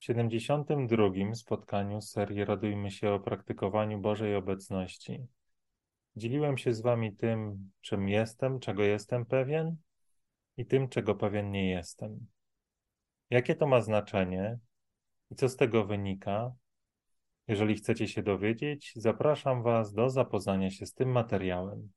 W 72. spotkaniu serii Radujmy się o praktykowaniu Bożej obecności dzieliłem się z Wami tym, czym jestem, czego jestem pewien i tym, czego pewien nie jestem. Jakie to ma znaczenie i co z tego wynika? Jeżeli chcecie się dowiedzieć, zapraszam Was do zapoznania się z tym materiałem.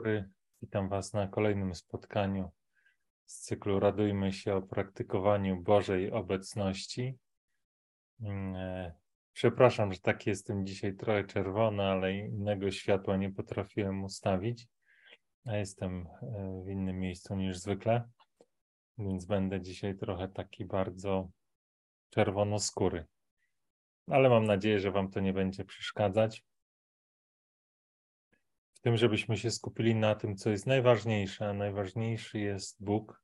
Dobry. Witam Was na kolejnym spotkaniu z cyklu Radujmy się o praktykowaniu Bożej obecności. Mm, e, przepraszam, że tak jestem dzisiaj trochę czerwony, ale innego światła nie potrafiłem ustawić. A jestem e, w innym miejscu niż zwykle, więc będę dzisiaj trochę taki bardzo czerwonoskóry. Ale mam nadzieję, że Wam to nie będzie przeszkadzać w tym, żebyśmy się skupili na tym, co jest najważniejsze, a najważniejszy jest Bóg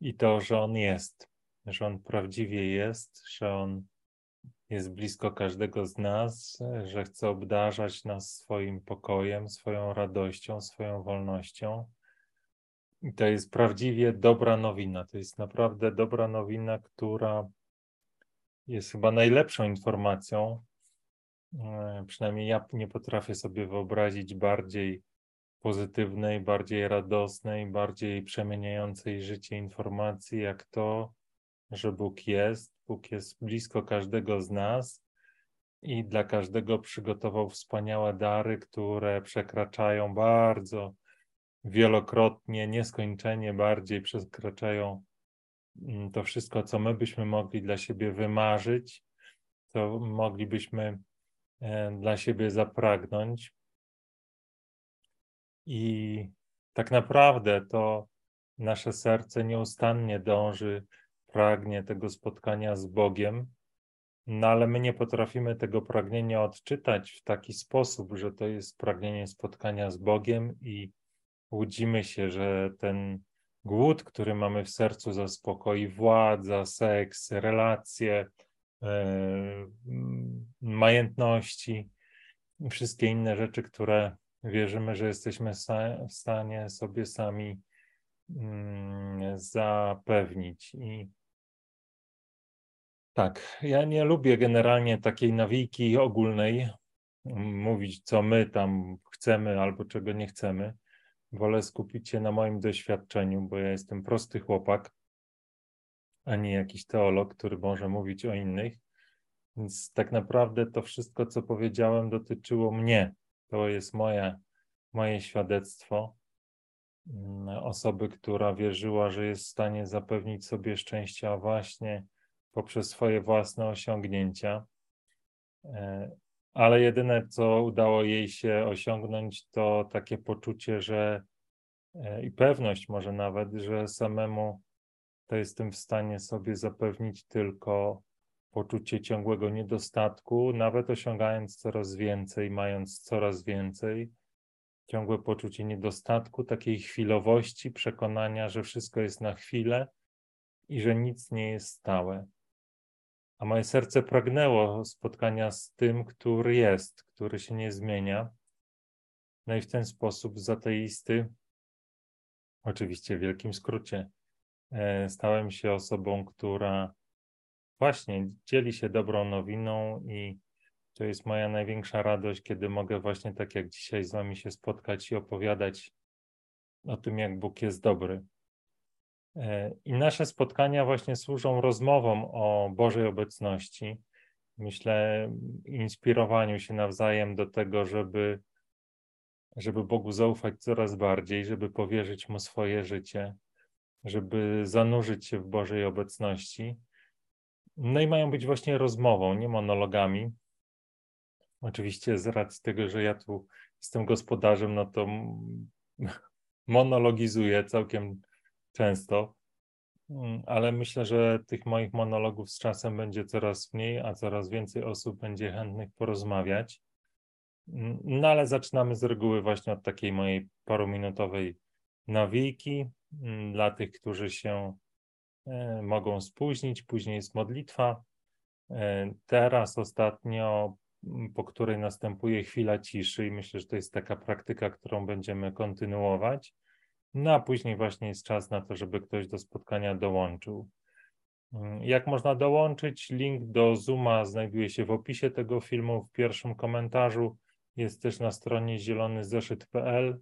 i to, że On jest, że On prawdziwie jest, że On jest blisko każdego z nas, że chce obdarzać nas swoim pokojem, swoją radością, swoją wolnością. I to jest prawdziwie dobra nowina. To jest naprawdę dobra nowina, która jest chyba najlepszą informacją, przynajmniej ja nie potrafię sobie wyobrazić bardziej pozytywnej, bardziej radosnej, bardziej przemieniającej życie informacji, jak to, że Bóg jest. Bóg jest blisko każdego z nas i dla każdego przygotował wspaniałe dary, które przekraczają bardzo wielokrotnie, nieskończenie bardziej przekraczają mm, to wszystko, co my byśmy mogli dla siebie wymarzyć, co moglibyśmy E, dla siebie zapragnąć. I tak naprawdę to nasze serce nieustannie dąży, pragnie tego spotkania z Bogiem, no ale my nie potrafimy tego pragnienia odczytać w taki sposób, że to jest pragnienie spotkania z Bogiem i łudzimy się, że ten głód, który mamy w sercu zaspokoi władza, seks, relacje, E, majętności i wszystkie inne rzeczy, które wierzymy, że jesteśmy w stanie sobie sami mm, zapewnić. I tak, ja nie lubię generalnie takiej nawiki ogólnej, mówić, co my tam chcemy albo czego nie chcemy. Wolę skupić się na moim doświadczeniu, bo ja jestem prosty chłopak a nie jakiś teolog, który może mówić o innych. Więc tak naprawdę to wszystko, co powiedziałem, dotyczyło mnie. To jest moje, moje świadectwo mm, osoby, która wierzyła, że jest w stanie zapewnić sobie szczęścia właśnie poprzez swoje własne osiągnięcia. E, ale jedyne, co udało jej się osiągnąć, to takie poczucie, że e, i pewność może nawet, że samemu to jestem w stanie sobie zapewnić tylko poczucie ciągłego niedostatku, nawet osiągając coraz więcej, mając coraz więcej, ciągłe poczucie niedostatku, takiej chwilowości, przekonania, że wszystko jest na chwilę i że nic nie jest stałe. A moje serce pragnęło spotkania z tym, który jest, który się nie zmienia. No i w ten sposób z ateisty, oczywiście w wielkim skrócie, stałem się osobą, która właśnie dzieli się dobrą nowiną i to jest moja największa radość, kiedy mogę właśnie tak jak dzisiaj z Wami się spotkać i opowiadać o tym, jak Bóg jest dobry. E, I nasze spotkania właśnie służą rozmowom o Bożej obecności. Myślę, inspirowaniu się nawzajem do tego, żeby, żeby Bogu zaufać coraz bardziej, żeby powierzyć Mu swoje życie, żeby zanurzyć się w Bożej obecności. No i mają być właśnie rozmową, nie monologami. Oczywiście z racji tego, że ja tu jestem gospodarzem, no to monologizuję całkiem często, mm, ale myślę, że tych moich monologów z czasem będzie coraz mniej, a coraz więcej osób będzie chętnych porozmawiać. No ale zaczynamy z reguły właśnie od takiej mojej paruminutowej nawijki. Mm, dla tych, którzy się e, mogą spóźnić, później jest modlitwa. E, teraz ostatnio, po której następuje chwila ciszy, i myślę, że to jest taka praktyka, którą będziemy kontynuować. No a później właśnie jest czas na to, żeby ktoś do spotkania dołączył. Mm, jak można dołączyć? Link do Zooma znajduje się w opisie tego filmu, w pierwszym komentarzu. Jest też na stronie zielonyzeszyt.pl.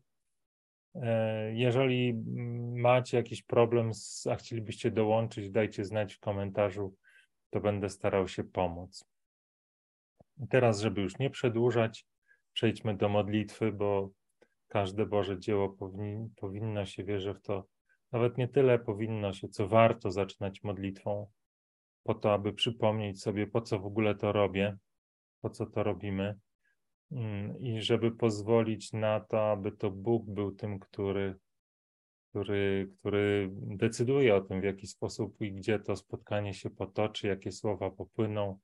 E, jeżeli macie jakiś problem, a chcielibyście dołączyć, dajcie znać w komentarzu, to będę starał się pomóc. Teraz, żeby już nie przedłużać, przejdźmy do modlitwy, bo każde Boże dzieło powinni, powinno się, wierzę w to, nawet nie tyle powinno się, co warto zaczynać modlitwą, po to, aby przypomnieć sobie, po co w ogóle to robię, po co to robimy i żeby pozwolić na to, aby to Bóg był tym, który, który, który decyduje o tym, w jaki sposób i gdzie to spotkanie się potoczy, jakie słowa popłyną,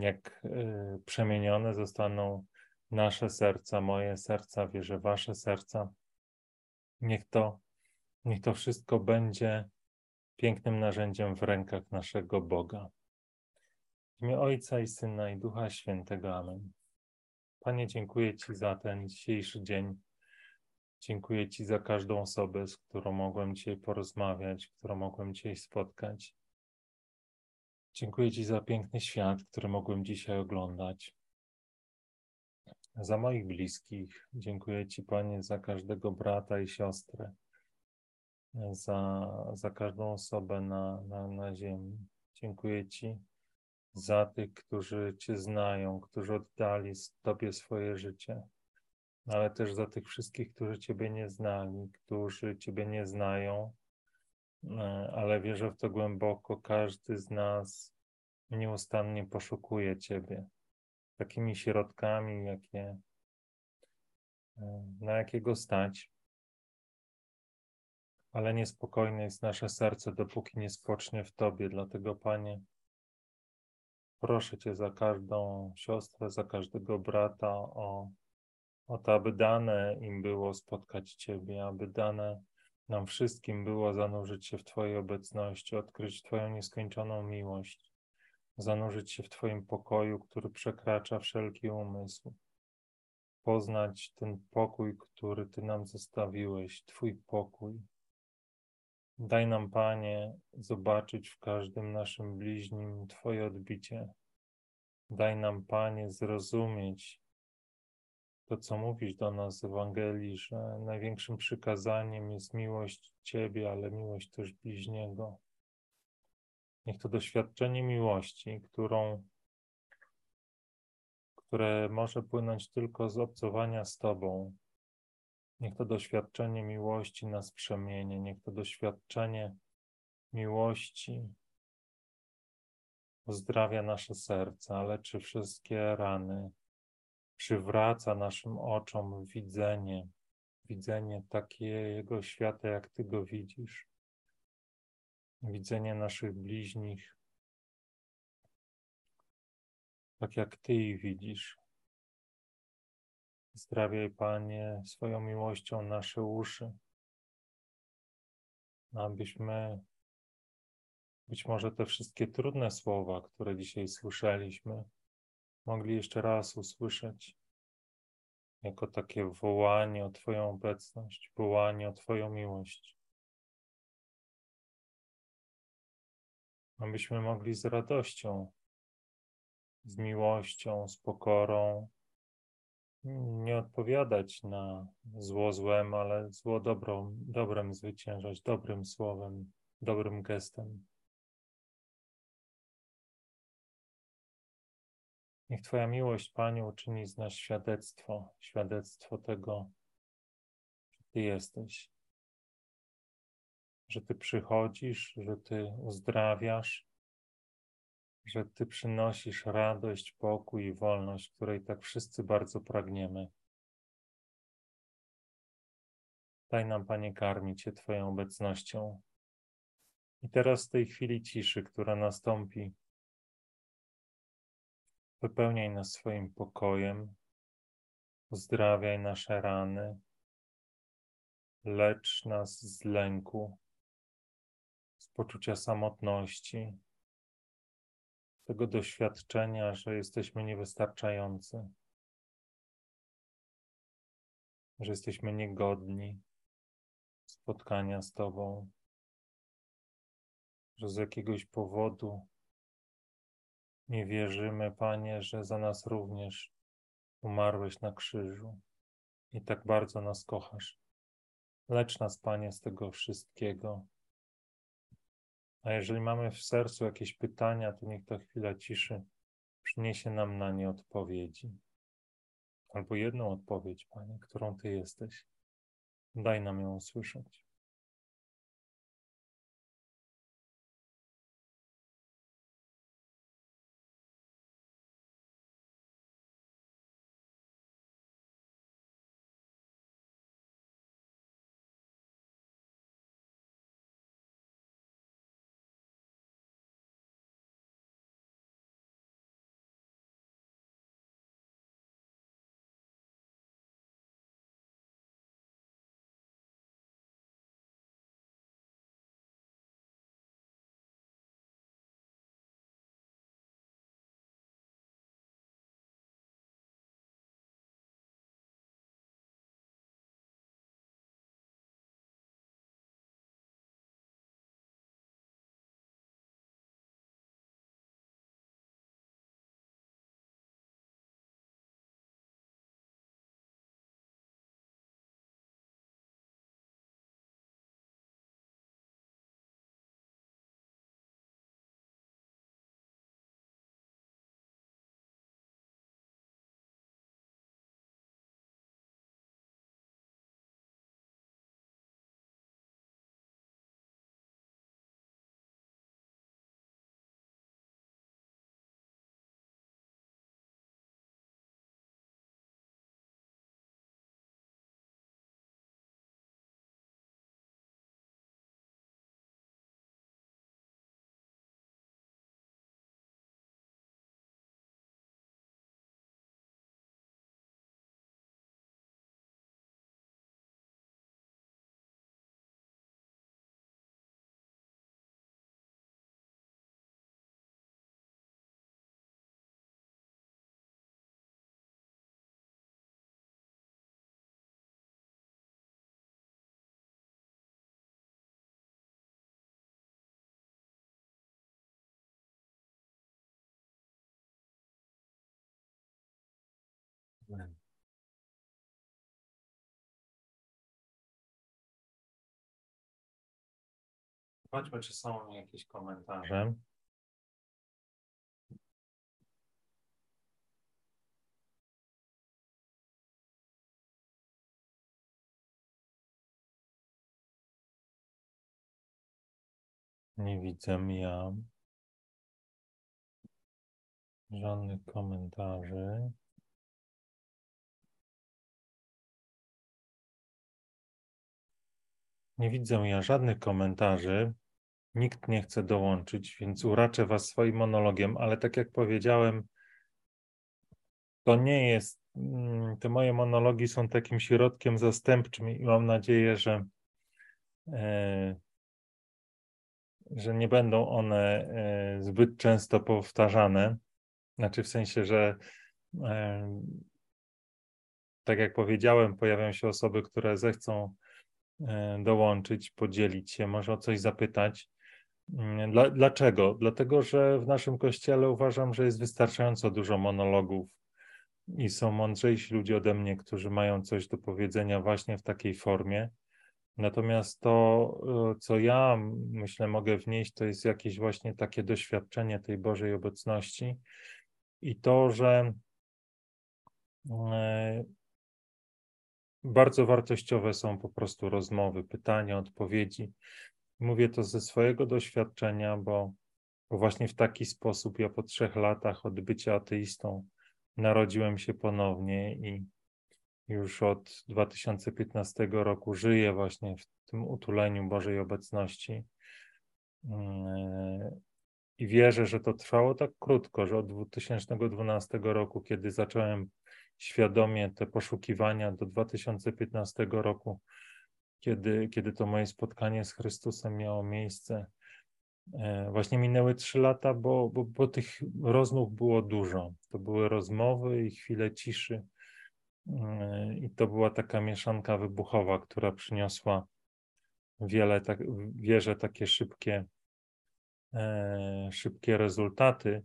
jak y, przemienione zostaną nasze serca, moje serca, wierzę, wasze serca. Niech to, niech to wszystko będzie pięknym narzędziem w rękach naszego Boga. W imię Ojca i Syna i Ducha Świętego. Amen. Panie, dziękuję Ci za ten dzisiejszy dzień. Dziękuję Ci za każdą osobę, z którą mogłem dzisiaj porozmawiać, którą mogłem dzisiaj spotkać. Dziękuję Ci za piękny świat, który mogłem dzisiaj oglądać za moich bliskich. Dziękuję Ci, Panie, za każdego brata i siostrę, za, za każdą osobę na, na, na ziemi. Dziękuję Ci za tych, którzy Cię znają, którzy oddali Tobie swoje życie, ale też za tych wszystkich, którzy Ciebie nie znali, którzy Ciebie nie znają, ale wierzę w to głęboko. Każdy z nas nieustannie poszukuje Ciebie takimi środkami, jakie, e, na jakiego stać. Ale niespokojne jest nasze serce, dopóki nie spocznie w Tobie. Dlatego, Panie, proszę Cię za każdą siostrę, za każdego brata o, o to, aby dane im było spotkać Ciebie, aby dane nam wszystkim było zanurzyć się w Twojej obecności, odkryć Twoją nieskończoną miłość zanurzyć się w Twoim pokoju, który przekracza wszelki umysł, poznać ten pokój, który Ty nam zostawiłeś, Twój pokój. Daj nam, Panie, zobaczyć w każdym naszym bliźnim Twoje odbicie. Daj nam, Panie, zrozumieć to, co mówisz do nas z Ewangelii, że największym przykazaniem jest miłość Ciebie, ale miłość też bliźniego. Niech to doświadczenie miłości, którą, które może płynąć tylko z obcowania z Tobą, niech to doświadczenie miłości nas przemienie, niech to doświadczenie miłości uzdrawia nasze serca, leczy wszystkie rany, przywraca naszym oczom widzenie, widzenie takiego świata, jak Ty go widzisz widzenie naszych bliźnich, tak jak Ty ich widzisz. Zdrawiaj, Panie, swoją miłością nasze uszy, abyśmy być może te wszystkie trudne słowa, które dzisiaj słyszeliśmy, mogli jeszcze raz usłyszeć jako takie wołanie o Twoją obecność, wołanie o Twoją miłość. abyśmy mogli z radością, z miłością, z pokorą nie odpowiadać na zło złem, ale zło dobrą, dobrem zwyciężać, dobrym słowem, dobrym gestem. Niech Twoja miłość, Panie, uczyni z nas świadectwo, świadectwo tego, że Ty jesteś, że Ty przychodzisz, że Ty uzdrawiasz, że Ty przynosisz radość, pokój i wolność, której tak wszyscy bardzo pragniemy. Daj nam, Panie, karmić się Twoją obecnością. I teraz w tej chwili ciszy, która nastąpi, wypełniaj nas swoim pokojem, Uzdrawiaj nasze rany, lecz nas z lęku, z poczucia samotności, tego doświadczenia, że jesteśmy niewystarczający, że jesteśmy niegodni spotkania z Tobą, że z jakiegoś powodu nie wierzymy, Panie, że za nas również umarłeś na krzyżu i tak bardzo nas kochasz. Lecz nas, Panie, z tego wszystkiego. A jeżeli mamy w sercu jakieś pytania, to niech ta chwila ciszy przyniesie nam na nie odpowiedzi. Albo jedną odpowiedź, Panie, którą Ty jesteś. Daj nam ją usłyszeć. Zobaczmy, czy są jakieś komentarze. Nie widzę ja żadnych komentarzy. Nie widzę ja żadnych komentarzy. Nikt nie chce dołączyć, więc uraczę Was swoim monologiem, ale tak jak powiedziałem, to nie jest. Mm, te moje monologi są takim środkiem zastępczym i mam nadzieję, że, e, że nie będą one e, zbyt często powtarzane. Znaczy, w sensie, że e, tak jak powiedziałem, pojawią się osoby, które zechcą dołączyć, podzielić się, może o coś zapytać. Mm, dla, dlaczego? Dlatego, że w naszym kościele uważam, że jest wystarczająco dużo monologów i są mądrzejsi ludzie ode mnie, którzy mają coś do powiedzenia właśnie w takiej formie. Natomiast to, e, co ja myślę, mogę wnieść, to jest jakieś właśnie takie doświadczenie tej Bożej obecności i to, że e, bardzo wartościowe są po prostu rozmowy, pytania, odpowiedzi. Mówię to ze swojego doświadczenia, bo, bo właśnie w taki sposób ja po trzech latach od bycia ateistą narodziłem się ponownie i już od 2015 roku żyję właśnie w tym utuleniu Bożej obecności. Mm, I wierzę, że to trwało tak krótko, że od 2012 roku, kiedy zacząłem świadomie te poszukiwania do 2015 roku, kiedy, kiedy to moje spotkanie z Chrystusem miało miejsce. E, właśnie minęły trzy lata, bo, bo, bo tych rozmów było dużo. To były rozmowy i chwile ciszy. E, I to była taka mieszanka wybuchowa, która przyniosła wiele, tak, wierzę, takie szybkie, e, szybkie rezultaty.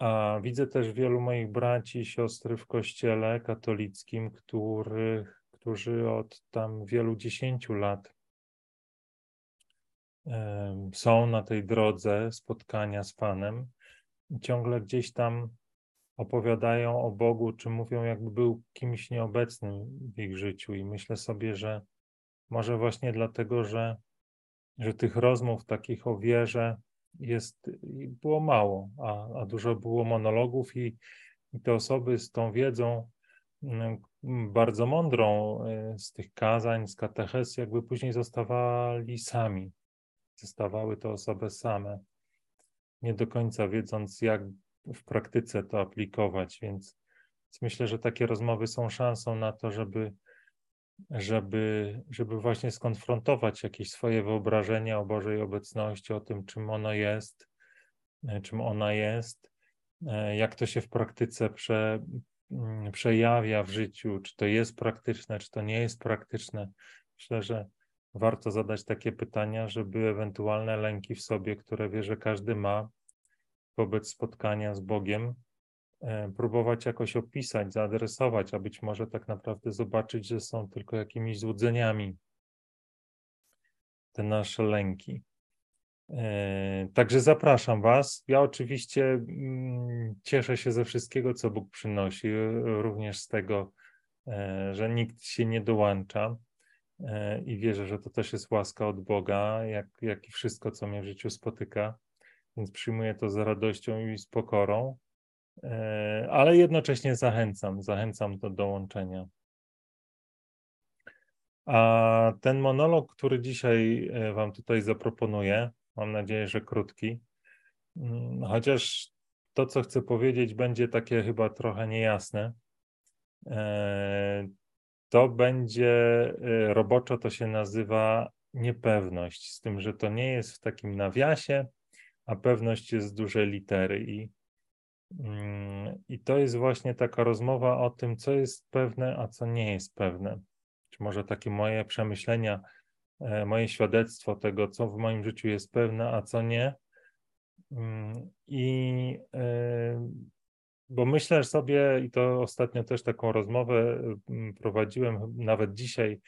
A widzę też wielu moich braci i siostry w kościele katolickim, których, którzy od tam wielu dziesięciu lat są na tej drodze spotkania z Panem i ciągle gdzieś tam opowiadają o Bogu, czy mówią, jakby był kimś nieobecnym w ich życiu. I myślę sobie, że może właśnie dlatego, że, że tych rozmów takich o wierze jest, było mało, a, a dużo było monologów i, i te osoby z tą wiedzą mm, bardzo mądrą y, z tych kazań, z kateches, jakby później zostawali sami. Zostawały to osoby same, nie do końca wiedząc, jak w praktyce to aplikować, więc myślę, że takie rozmowy są szansą na to, żeby żeby, żeby właśnie skonfrontować jakieś swoje wyobrażenia o Bożej obecności, o tym, czym ono jest, e, czym ona jest, e, jak to się w praktyce prze, mm, przejawia w życiu, czy to jest praktyczne, czy to nie jest praktyczne. Myślę, że warto zadać takie pytania, żeby ewentualne lęki w sobie, które wie, że każdy ma wobec spotkania z Bogiem, próbować jakoś opisać, zaadresować, a być może tak naprawdę zobaczyć, że są tylko jakimiś złudzeniami te nasze lęki. E, także zapraszam Was. Ja oczywiście mm, cieszę się ze wszystkiego, co Bóg przynosi, również z tego, e, że nikt się nie dołącza i wierzę, że to też jest łaska od Boga, jak, jak i wszystko, co mnie w życiu spotyka. Więc przyjmuję to z radością i z pokorą. E, ale jednocześnie zachęcam, zachęcam do dołączenia. A ten monolog, który dzisiaj e, Wam tutaj zaproponuję, mam nadzieję, że krótki, mm, chociaż to, co chcę powiedzieć, będzie takie chyba trochę niejasne. E, to będzie roboczo, to się nazywa niepewność, z tym, że to nie jest w takim nawiasie, a pewność jest z dużej litery i I to jest właśnie taka rozmowa o tym, co jest pewne, a co nie jest pewne. Czy może takie moje przemyślenia, e, moje świadectwo tego, co w moim życiu jest pewne, a co nie. Mm, I e, bo myślę sobie, i to ostatnio też taką rozmowę mm, prowadziłem, nawet dzisiaj,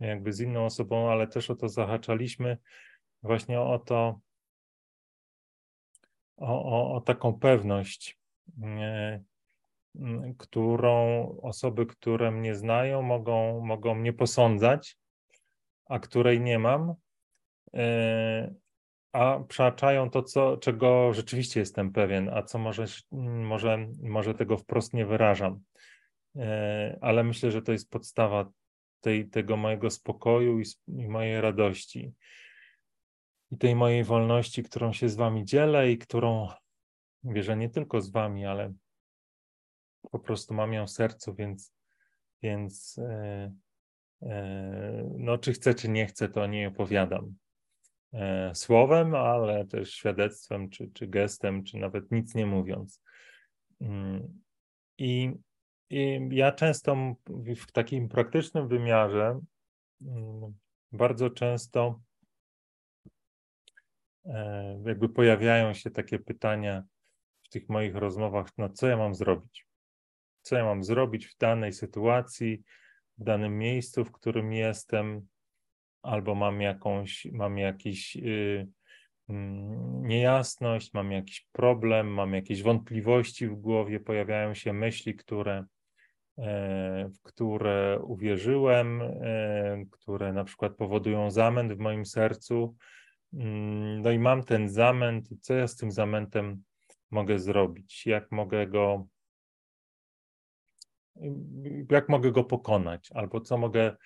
jakby z inną osobą, ale też o to zahaczaliśmy, właśnie o to, o, o, o taką pewność, E, którą osoby, które mnie znają, mogą, mogą mnie posądzać, a której nie mam, e, a przeaczają to, co, czego rzeczywiście jestem pewien, a co może, może, może tego wprost nie wyrażam. E, ale myślę, że to jest podstawa tej, tego mojego spokoju i, i mojej radości. I tej mojej wolności, którą się z Wami dzielę i którą Wierzę nie tylko z wami, ale po prostu mam ją w sercu, więc, więc e, e, no, czy chcę, czy nie chcę, to nie opowiadam e, słowem, ale też świadectwem, czy, czy gestem, czy nawet nic nie mówiąc. Mm, I, I ja często w takim praktycznym wymiarze mm, bardzo często jakby pojawiają się takie pytania, w tych moich rozmowach, no co ja mam zrobić? Co ja mam zrobić w danej sytuacji, w danym miejscu, w którym jestem, albo mam jakąś, mam jakiś yy, niejasność, mam jakiś problem, mam jakieś wątpliwości w głowie, pojawiają się myśli, które, e, w które uwierzyłem, e, które na przykład powodują zamęt w moim sercu. Mm, no i mam ten zamęt, co ja z tym zamętem mogę zrobić, jak mogę go, jak mogę go pokonać, albo co mogę,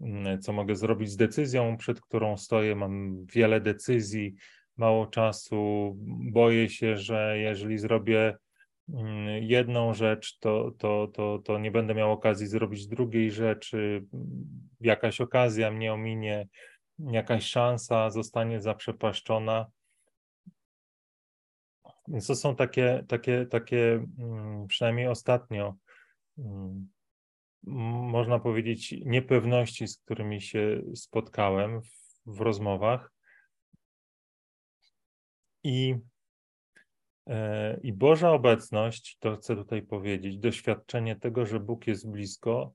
mm, co mogę zrobić z decyzją, przed którą stoję. Mam wiele decyzji, mało czasu. Boję się, że jeżeli zrobię mm, jedną rzecz, to, to, to, to nie będę miał okazji zrobić drugiej rzeczy, jakaś okazja mnie ominie, jakaś szansa zostanie zaprzepaszczona. Więc to są takie, takie, takie mm, przynajmniej ostatnio, mm, można powiedzieć, niepewności, z którymi się spotkałem w, w rozmowach. I, e, I Boża obecność, to chcę tutaj powiedzieć, doświadczenie tego, że Bóg jest blisko,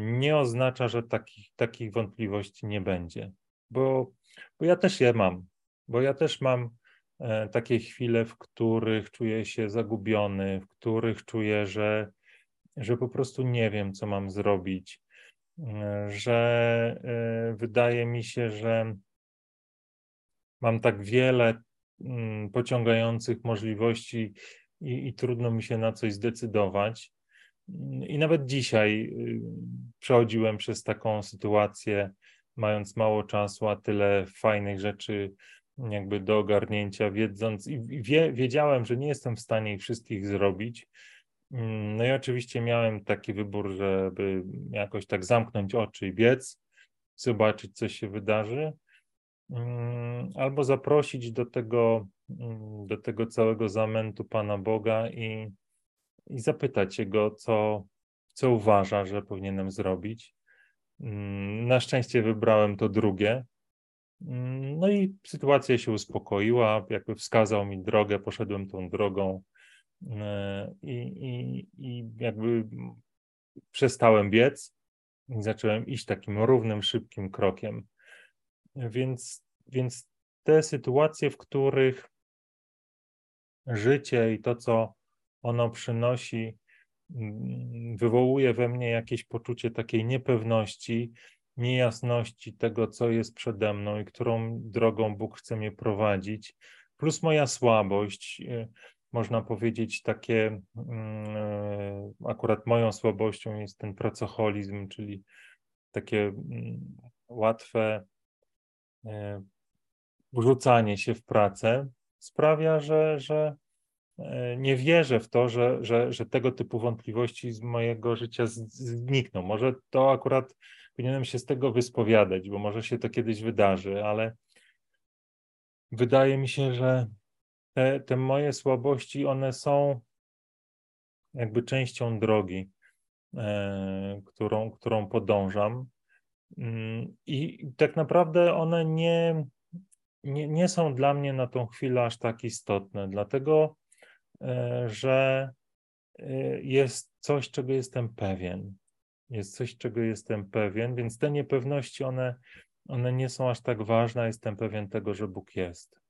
nie oznacza, że takich, takich wątpliwości nie będzie. Bo, bo ja też je mam, bo ja też mam e, takie chwile, w których czuję się zagubiony, w których czuję, że, że po prostu nie wiem, co mam zrobić, e, że wydaje mi się, że mam tak wiele Mm, pociągających możliwości i, i trudno mi się na coś zdecydować. I nawet dzisiaj y, przechodziłem przez taką sytuację, mając mało czasu, a tyle fajnych rzeczy jakby do ogarnięcia, wiedząc i wie, wiedziałem, że nie jestem w stanie ich wszystkich zrobić. Mm, no i oczywiście miałem taki wybór, żeby jakoś tak zamknąć oczy i biec, zobaczyć, co się wydarzy. Mm, albo zaprosić do tego, mm, do tego całego zamętu Pana Boga i, i zapytać Jego, co, co uważa, że powinienem zrobić. Mm, na szczęście wybrałem to drugie. No i sytuacja się uspokoiła, jakby wskazał mi drogę, poszedłem tą drogą i, i, i jakby przestałem biec i zacząłem iść takim równym, szybkim krokiem. Więc, więc te sytuacje, w których życie i to, co ono przynosi, mm, wywołuje we mnie jakieś poczucie takiej niepewności, niejasności tego, co jest przede mną i którą drogą Bóg chce mnie prowadzić, plus moja słabość, y, można powiedzieć, takie, mm, y, akurat moją słabością jest ten pracoholizm, czyli takie mm, łatwe E, wrzucanie się w pracę sprawia, że, że e, nie wierzę w to, że, że, że tego typu wątpliwości z mojego życia znikną. Może to akurat powinienem się z tego wyspowiadać, bo może się to kiedyś wydarzy, ale wydaje mi się, że te, te moje słabości, one są jakby częścią drogi, e, którą, którą podążam. Mm, I tak naprawdę one nie, nie, nie są dla mnie na tą chwilę aż tak istotne, dlatego e, że e, jest coś, czego jestem pewien. Jest coś, czego jestem pewien, więc te niepewności, one, one nie są aż tak ważne. Jestem pewien tego, że Bóg jest,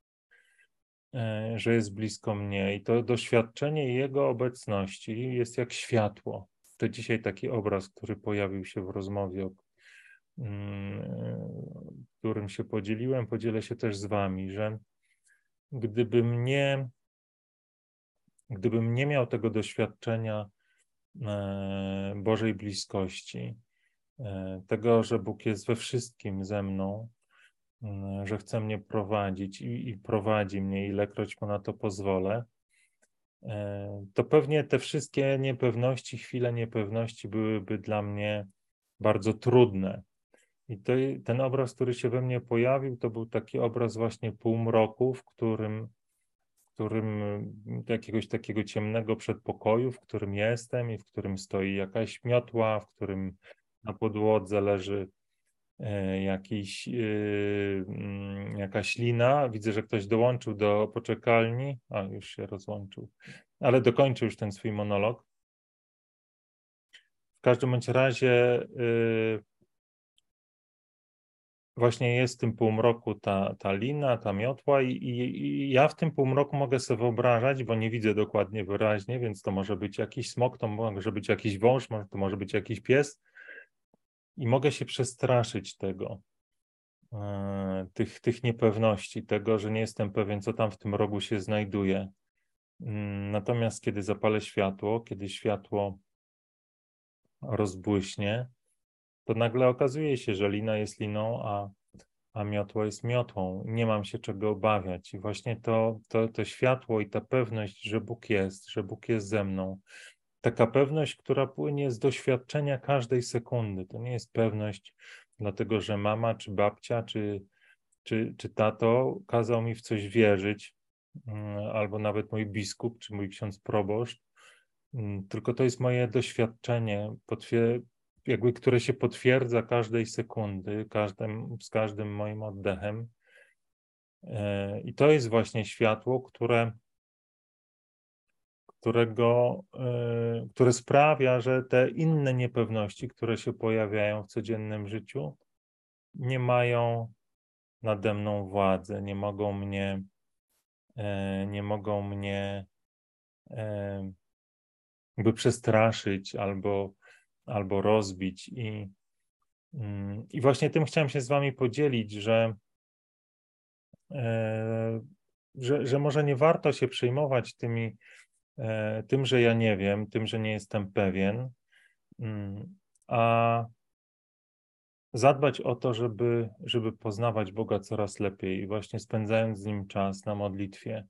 e, że jest blisko mnie i to doświadczenie Jego obecności jest jak światło. To dzisiaj taki obraz, który pojawił się w rozmowie, Mm, którym się podzieliłem, podzielę się też z Wami, że gdybym nie, gdybym nie miał tego doświadczenia e, Bożej bliskości, e, tego, że Bóg jest we wszystkim ze mną, mm, że chce mnie prowadzić i, i prowadzi mnie, ilekroć mu na to pozwolę, e, to pewnie te wszystkie niepewności, chwile niepewności byłyby dla mnie bardzo trudne. I to, ten obraz, który się we mnie pojawił, to był taki obraz właśnie półmroku, w którym, którym jakiegoś takiego ciemnego przedpokoju, w którym jestem i w którym stoi jakaś miotła, w którym na podłodze leży e, jakiś, e, mm, jakaś lina. Widzę, że ktoś dołączył do poczekalni. A, już się rozłączył, ale dokończył już ten swój monolog. W każdym bądź razie e, właśnie jest w tym półmroku ta, ta lina, ta miotła i, i, i, ja w tym półmroku mogę sobie wyobrażać, bo nie widzę dokładnie wyraźnie, więc to może być jakiś smok, to może być jakiś wąż, to może być jakiś pies i mogę się przestraszyć tego, e, tych, tych niepewności, tego, że nie jestem pewien, co tam w tym rogu się znajduje. Mm, natomiast kiedy zapalę światło, kiedy światło rozbłyśnie, to nagle okazuje się, że lina jest liną, a, a miotło jest miotłą. Nie mam się czego obawiać. I właśnie to, to, to światło i ta pewność, że Bóg jest, że Bóg jest ze mną, taka pewność, która płynie z doświadczenia każdej sekundy. To nie jest pewność, dlatego że mama, czy babcia, czy, czy, czy tato kazał mi w coś wierzyć, mm, albo nawet mój biskup, czy mój ksiądz proboszcz, mm, tylko to jest moje doświadczenie, jakby, które się potwierdza każdej sekundy, każdym, z każdym moim oddechem. E, I to jest właśnie światło, które, którego, e, które sprawia, że te inne niepewności, które się pojawiają w codziennym życiu, nie mają nade mną władzę, nie mogą mnie, e, nie mogą mnie jakby przestraszyć albo albo rozbić. I, mm, i właśnie tym chciałem się z Wami podzielić, że, e, że, że może nie warto się przejmować tymi, e, tym, że ja nie wiem, tym, że nie jestem pewien, mm, a zadbać o to, żeby, żeby poznawać Boga coraz lepiej i właśnie spędzając z Nim czas na modlitwie,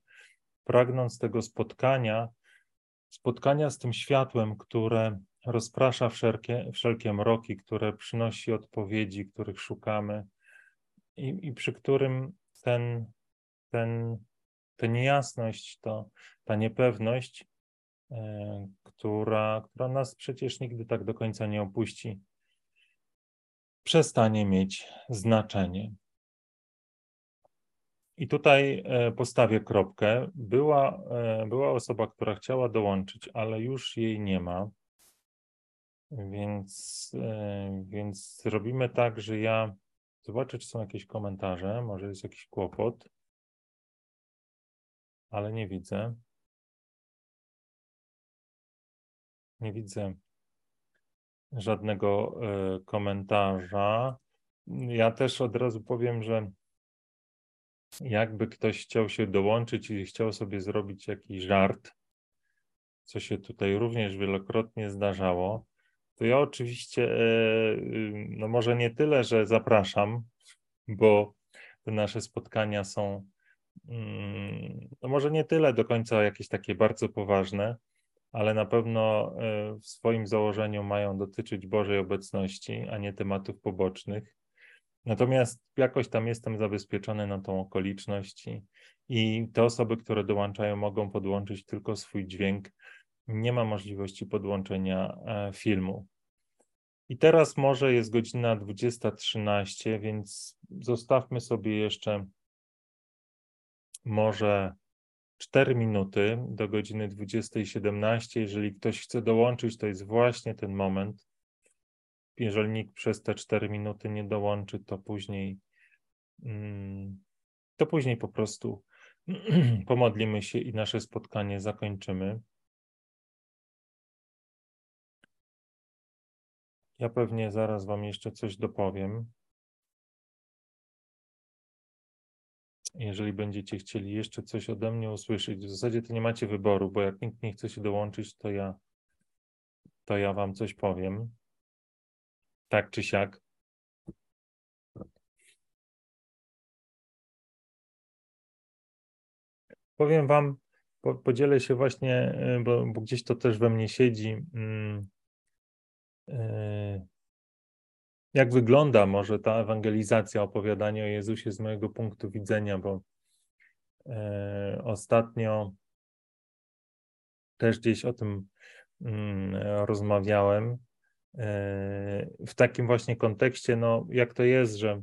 pragnąc tego spotkania, spotkania z tym światłem, które rozprasza wszelkie, wszelkie mroki, które przynosi odpowiedzi, których szukamy i, i przy którym ten, ten, ta niejasność, to, ta niepewność, e, która, która nas przecież nigdy tak do końca nie opuści, przestanie mieć znaczenie. I tutaj e, postawię kropkę. Była, e, była osoba, która chciała dołączyć, ale już jej nie ma. Więc, e, więc robimy tak, że ja zobaczę, czy są jakieś komentarze, może jest jakiś kłopot, ale nie widzę. Nie widzę żadnego e, komentarza. Ja też od razu powiem, że jakby ktoś chciał się dołączyć i chciał sobie zrobić jakiś żart, co się tutaj również wielokrotnie zdarzało, to ja oczywiście, e, no może nie tyle, że zapraszam, bo te nasze spotkania są, mm, no może nie tyle do końca jakieś takie bardzo poważne, ale na pewno e, w swoim założeniu mają dotyczyć Bożej obecności, a nie tematów pobocznych. Natomiast jakoś tam jestem zabezpieczony na tą okoliczność i, i te osoby, które dołączają, mogą podłączyć tylko swój dźwięk nie ma możliwości podłączenia e, filmu. I teraz może jest godzina 20.13, więc zostawmy sobie jeszcze może 4 minuty do godziny 20.17. Jeżeli ktoś chce dołączyć, to jest właśnie ten moment. Jeżeli nikt przez te 4 minuty nie dołączy, to później mm, to później po prostu pomodlimy się i nasze spotkanie zakończymy. Ja pewnie zaraz Wam jeszcze coś dopowiem. Jeżeli będziecie chcieli jeszcze coś ode mnie usłyszeć, w zasadzie to nie macie wyboru, bo jak nikt nie chce się dołączyć, to ja, to ja Wam coś powiem. Tak czy siak. Powiem Wam, podzielę się właśnie, y, bo, bo, gdzieś to też we mnie siedzi. E, jak wygląda może ta ewangelizacja, opowiadanie o Jezusie z mojego punktu widzenia, bo e, ostatnio też gdzieś o tym mm, rozmawiałem. E, w takim właśnie kontekście, no jak to jest, że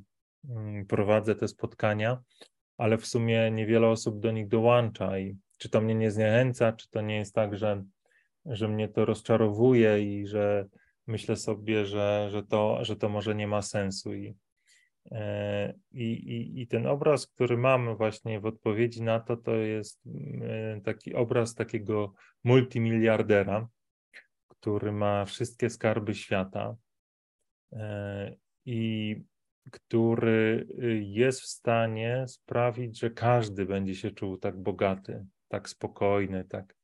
mm, prowadzę te spotkania, ale w sumie niewiele osób do nich dołącza i czy to mnie nie zniechęca, czy to nie jest tak, że, że mnie to rozczarowuje i że myślę sobie, że, że, to, że to może nie ma sensu. I, e, i, i, I ten obraz, który mam właśnie w odpowiedzi na to, to jest e, taki obraz takiego multimiliardera, który ma wszystkie skarby świata e, i który jest w stanie sprawić, że każdy będzie się czuł tak bogaty, tak spokojny, tak,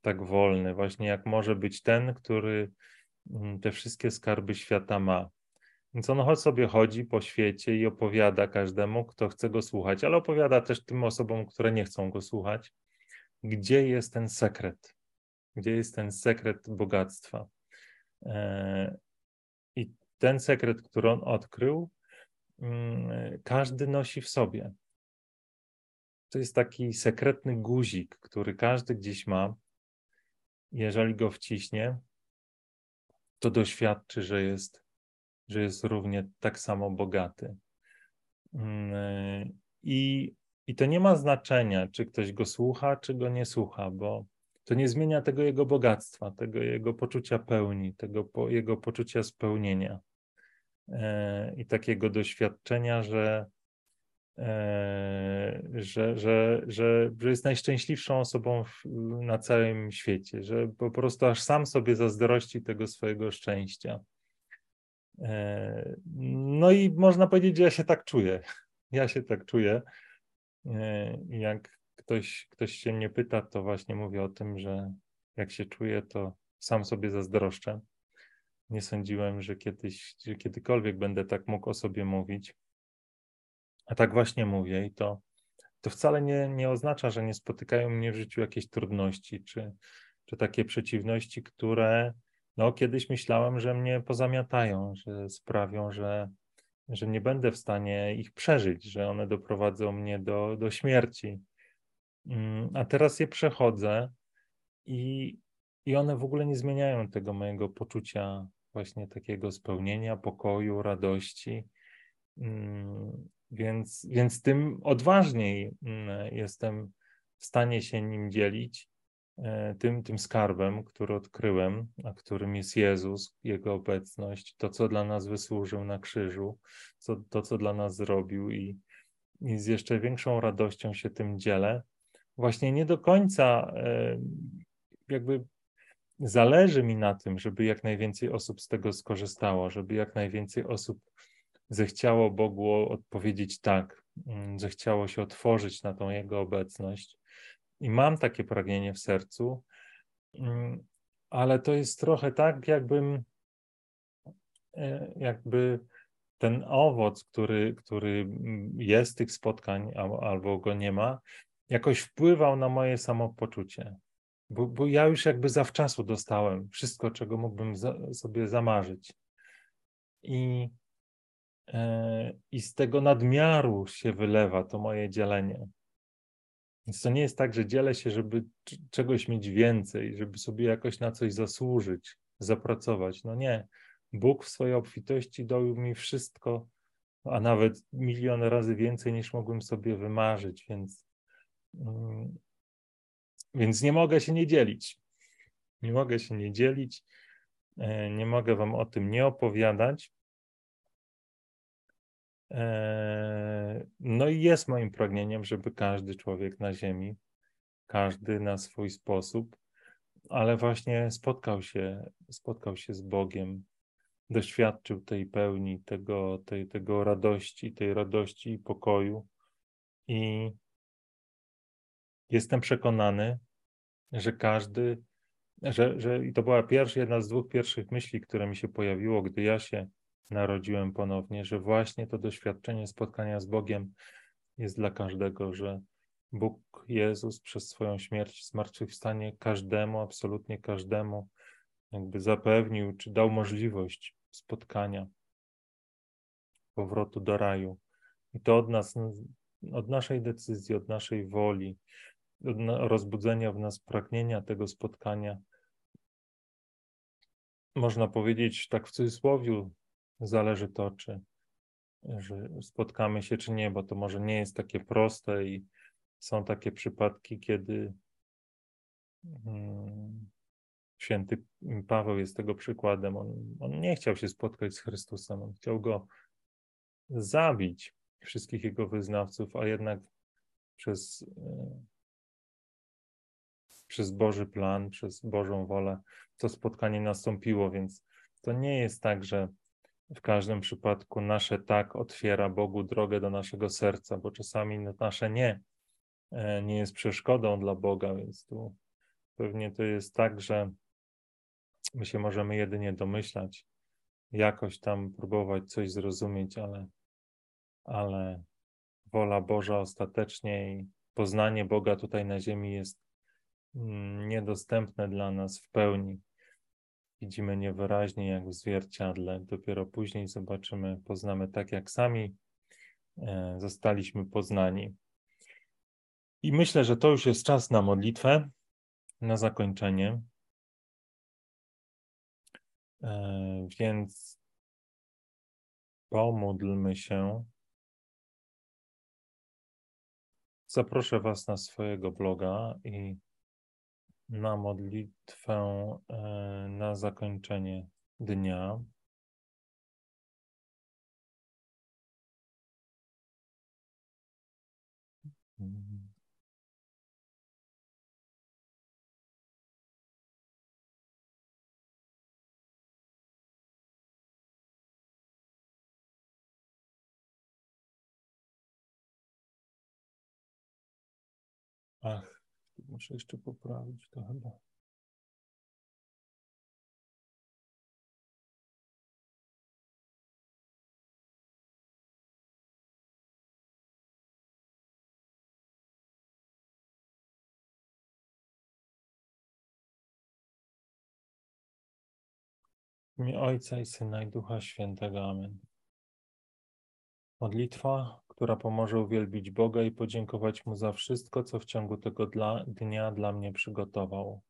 tak wolny, właśnie jak może być ten, który Mm, te wszystkie skarby świata ma. Więc on sobie chodzi po świecie i opowiada każdemu, kto chce go słuchać, ale opowiada też tym osobom, które nie chcą go słuchać, gdzie jest ten sekret, gdzie jest ten sekret bogactwa. E, I ten sekret, który on odkrył, mm, każdy nosi w sobie. To jest taki sekretny guzik, który każdy gdzieś ma. Jeżeli go wciśnie, to doświadczy, że jest, że jest równie tak samo bogaty. Mm, I, I to nie ma znaczenia, czy ktoś go słucha, czy go nie słucha, bo to nie zmienia tego jego bogactwa, tego jego poczucia pełni, tego po, jego poczucia spełnienia e, i takiego doświadczenia, że, e, że, że, że, że jest najszczęśliwszą osobą na całym świecie, że po prostu aż sam sobie zazdrości tego swojego szczęścia. E, no i można powiedzieć, że ja się tak czuję. Ja się tak czuję. E, jak ktoś, ktoś się mnie pyta, to właśnie mówię o tym, że jak się czuję, to sam sobie zazdroszczę. Nie sądziłem, że kiedyś, że kiedykolwiek będę tak mógł o sobie mówić. A tak właśnie mówię i to, to wcale nie, nie oznacza, że nie spotykają mnie w życiu jakieś trudności, czy, czy takie przeciwności, które no, kiedyś myślałem, że mnie pozamiatają, że sprawią, że, że nie będę w stanie ich przeżyć, że one doprowadzą mnie do, do śmierci. Mm, a teraz je przechodzę i, i one w ogóle nie zmieniają tego mojego poczucia właśnie takiego spełnienia, pokoju, radości. Więc, więc tym odważniej mm, jestem w stanie się nim dzielić, e, tym, tym skarbem, który odkryłem, a którym jest Jezus, Jego obecność, to, co dla nas wysłużył na krzyżu, co, to, co dla nas zrobił i, i z jeszcze większą radością się tym dzielę, właśnie nie do końca e, jakby zależy mi na tym, żeby jak najwięcej osób z tego skorzystało, żeby jak najwięcej osób zechciało Bogu odpowiedzieć tak, mm, zechciało się otworzyć na tą Jego obecność. I mam takie pragnienie w sercu, mm, ale to jest trochę tak, jakbym e, jakby ten owoc, który, który jest tych spotkań albo go nie ma, jakoś wpływał na moje samopoczucie. Bo, bo ja już jakby zawczasu dostałem wszystko, czego mógłbym za, sobie zamarzyć. I, I z tego nadmiaru się wylewa to moje dzielenie. Więc to nie jest tak, że dzielę się, żeby czegoś mieć więcej, żeby sobie jakoś na coś zasłużyć, zapracować. No nie. Bóg w swojej obfitości dał mi wszystko, a nawet milion razy więcej niż mogłem sobie wymarzyć, więc Mm. Więc nie mogę się nie dzielić. Nie mogę się nie dzielić. E, nie mogę Wam o tym nie opowiadać. E, no i jest moim pragnieniem, żeby każdy człowiek na Ziemi, każdy na swój sposób, ale właśnie spotkał się, spotkał się z Bogiem, doświadczył tej pełni, tego, tej, tego radości, tej radości i pokoju. I Jestem przekonany, że każdy, że, że i to była pierwsza, jedna z dwóch pierwszych myśli, które mi się pojawiło, gdy ja się narodziłem ponownie, że właśnie to doświadczenie spotkania z Bogiem jest dla każdego, że Bóg Jezus przez swoją śmierć, zmartwychwstanie każdemu, absolutnie każdemu, jakby zapewnił, czy dał możliwość spotkania, powrotu do raju. I to od nas, od naszej decyzji, od naszej woli, rozbudzenia w nas pragnienia tego spotkania. Można powiedzieć tak w cudzysłowie, zależy to, czy że spotkamy się, czy nie, bo to może nie jest takie proste i są takie przypadki, kiedy hmm, święty Paweł jest tego przykładem. On, on nie chciał się spotkać z Chrystusem, on chciał go zabić, wszystkich jego wyznawców, a jednak przez e, przez Boży plan, przez Bożą wolę to spotkanie nastąpiło, więc to nie jest tak, że w każdym przypadku nasze tak otwiera Bogu drogę do naszego serca, bo czasami nasze nie e, nie jest przeszkodą dla Boga, więc tu pewnie to jest tak, że my się możemy jedynie domyślać, jakoś tam próbować coś zrozumieć, ale, ale wola Boża ostatecznie i poznanie Boga tutaj na ziemi jest mm, niedostępne dla nas w pełni. Widzimy niewyraźnie jak w zwierciadle. Dopiero później zobaczymy, poznamy tak, jak sami e, zostaliśmy poznani. I myślę, że to już jest czas na modlitwę, na zakończenie. E, więc pomódlmy się. Zaproszę Was na swojego bloga i na modlitwę e, na zakończenie dnia. Ach, muszę jeszcze poprawić to chyba. Ojca i Syna i Ducha Świętego. Amen. Modlitwa, która pomoże uwielbić Boga i podziękować Mu za wszystko, co w ciągu tego dla, dnia dla mnie przygotował.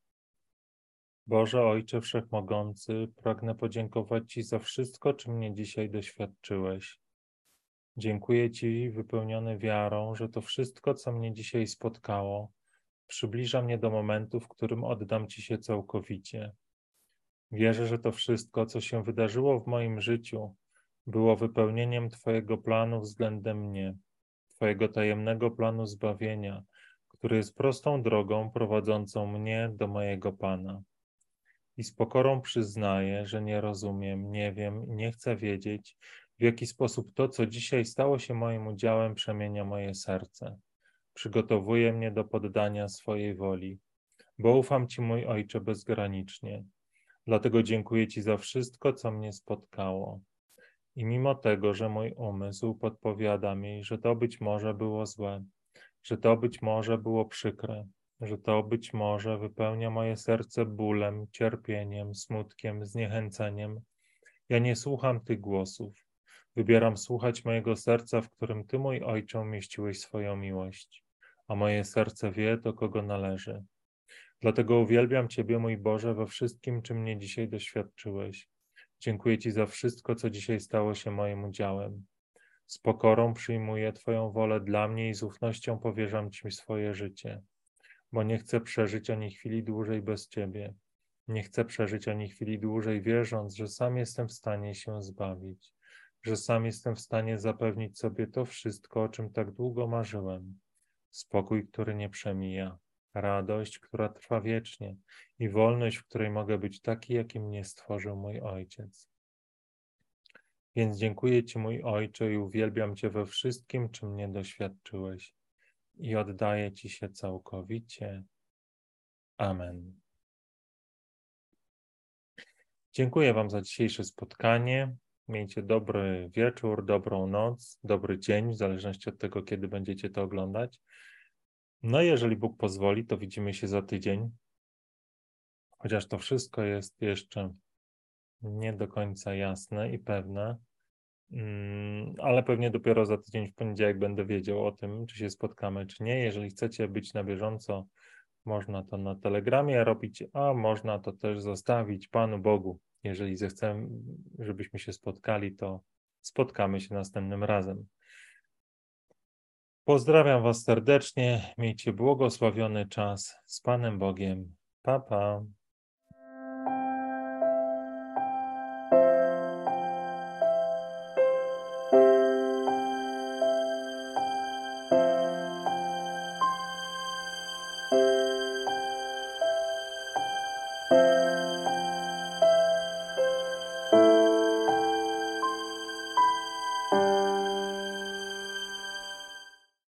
Boże, Ojcze Wszechmogący, pragnę podziękować Ci za wszystko, czym mnie dzisiaj doświadczyłeś. Dziękuję Ci, wypełniony wiarą, że to wszystko, co mnie dzisiaj spotkało, przybliża mnie do momentu, w którym oddam Ci się całkowicie. Wierzę, że to wszystko, co się wydarzyło w moim życiu, było wypełnieniem Twojego planu względem mnie, Twojego tajemnego planu zbawienia, który jest prostą drogą prowadzącą mnie do mojego Pana. I z pokorą przyznaję, że nie rozumiem, nie wiem i nie chcę wiedzieć, w jaki sposób to, co dzisiaj stało się moim udziałem, przemienia moje serce. Przygotowuje mnie do poddania swojej woli, bo ufam Ci, mój Ojcze, bezgranicznie. Dlatego dziękuję Ci za wszystko, co mnie spotkało. I mimo tego, że mój umysł podpowiada mi, że to być może było złe, że to być może było przykre, że to być może wypełnia moje serce bólem, cierpieniem, smutkiem, zniechęceniem, ja nie słucham tych głosów. Wybieram słuchać mojego serca, w którym Ty, mój Ojcze, umieściłeś swoją miłość, a moje serce wie, do kogo należy. Dlatego uwielbiam Ciebie, mój Boże, we wszystkim, czym mnie dzisiaj doświadczyłeś. Dziękuję Ci za wszystko, co dzisiaj stało się moim udziałem. Z pokorą przyjmuję Twoją wolę dla mnie i z ufnością powierzam Ci swoje życie, bo nie chcę przeżyć ani chwili dłużej bez Ciebie. Nie chcę przeżyć ani chwili dłużej, wierząc, że sam jestem w stanie się zbawić, że sam jestem w stanie zapewnić sobie to wszystko, o czym tak długo marzyłem. Spokój, który nie przemija, radość, która trwa wiecznie i wolność, w której mogę być taki, jakim mnie stworzył mój Ojciec. Więc dziękuję Ci, mój Ojcze, i uwielbiam Cię we wszystkim, czym mnie doświadczyłeś, i oddaję Ci się całkowicie. Amen. Dziękuję Wam za dzisiejsze spotkanie. Miejcie dobry wieczór, dobrą noc, dobry dzień, w zależności od tego, kiedy będziecie to oglądać. No, jeżeli Bóg pozwoli, to widzimy się za tydzień. Chociaż to wszystko jest jeszcze nie do końca jasne i pewne, mm, ale pewnie dopiero za tydzień w poniedziałek będę wiedział o tym, czy się spotkamy, czy nie. Jeżeli chcecie być na bieżąco, można to na Telegramie robić, a można to też zostawić Panu Bogu. Jeżeli zechcemy, żebyśmy się spotkali, to spotkamy się następnym razem. Pozdrawiam Was serdecznie. Miejcie błogosławiony czas z Panem Bogiem. Pa, pa.